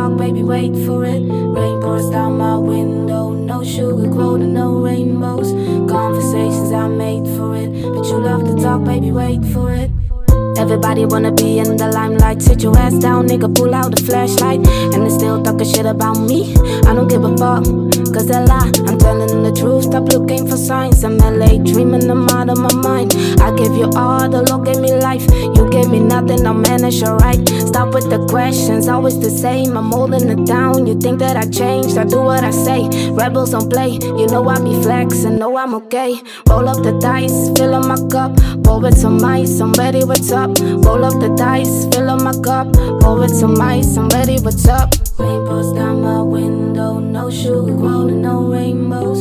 wait for it. Rain pours down my window, no sugar coatin', no rainbows. Conversations I made for it, but you love to talk, baby, wait for it. Everybody wanna be in the limelight. Sit your ass down, nigga, pull out the flashlight. And they still talking shit about me. I don't give a fuck, cause they lie. I'm stop looking for signs. I'm LA, dreaming them out of my mind. I gave you all, the Lord gave me life. You gave me nothing, I'll manage alright. Stop with the questions, always the same. I'm holding it down. You think that I changed, I do what I say. Rebels don't play, you know I be flexing, know I'm okay. Roll up the dice, fill up my cup. Pour with some ice, I'm ready, what's up? Roll up the dice, fill up my cup. Pour with some ice, I'm ready, what's up? Rainbows down my window, no sugar coatin', no rainbows.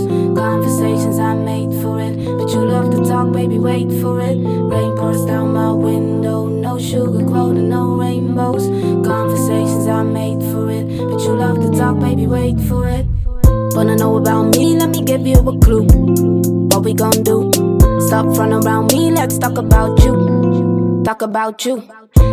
Baby, wait for it. Wanna know about me? Let me give you a clue. What we gon' do? Stop running around me, let's talk about you. Talk about you.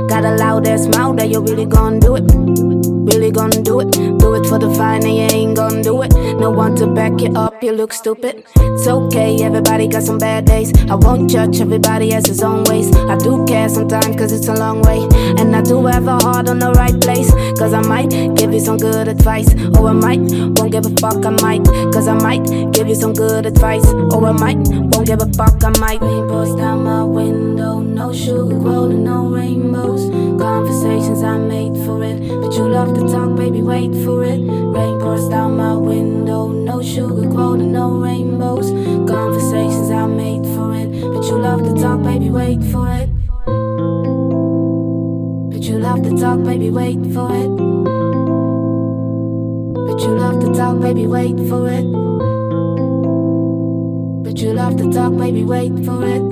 Got a loud ass mouth that you really gon' do it. Really gonna do it. Do it for the fine and you ain't gonna do it. No one to back you up, you look stupid. It's okay, everybody got some bad days. I won't judge, everybody has his own ways. I do care sometimes, cause it's a long way. And I do have a heart on the right place. Cause I might give you some good advice. Or I might, won't give a fuck, I might. Cause I might give you some good advice. Or I might, won't give a fuck, I might. Love to talk, baby, wait for it. Rain pours down my window, no sugar coatin', no rainbows. Conversations I made for it, but you love to talk, baby, wait for it. But you love to talk, baby, wait for it. But you love to talk, baby, wait for it. But you love to talk, baby, wait for it.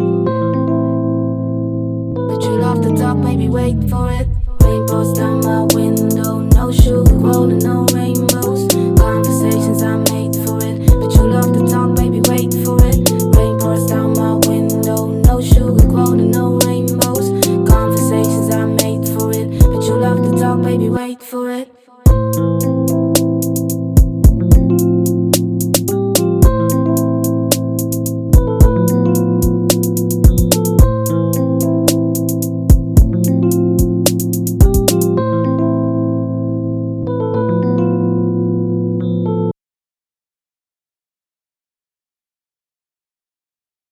But you love to talk, baby, wait for it. Rainbows down my window, no rain.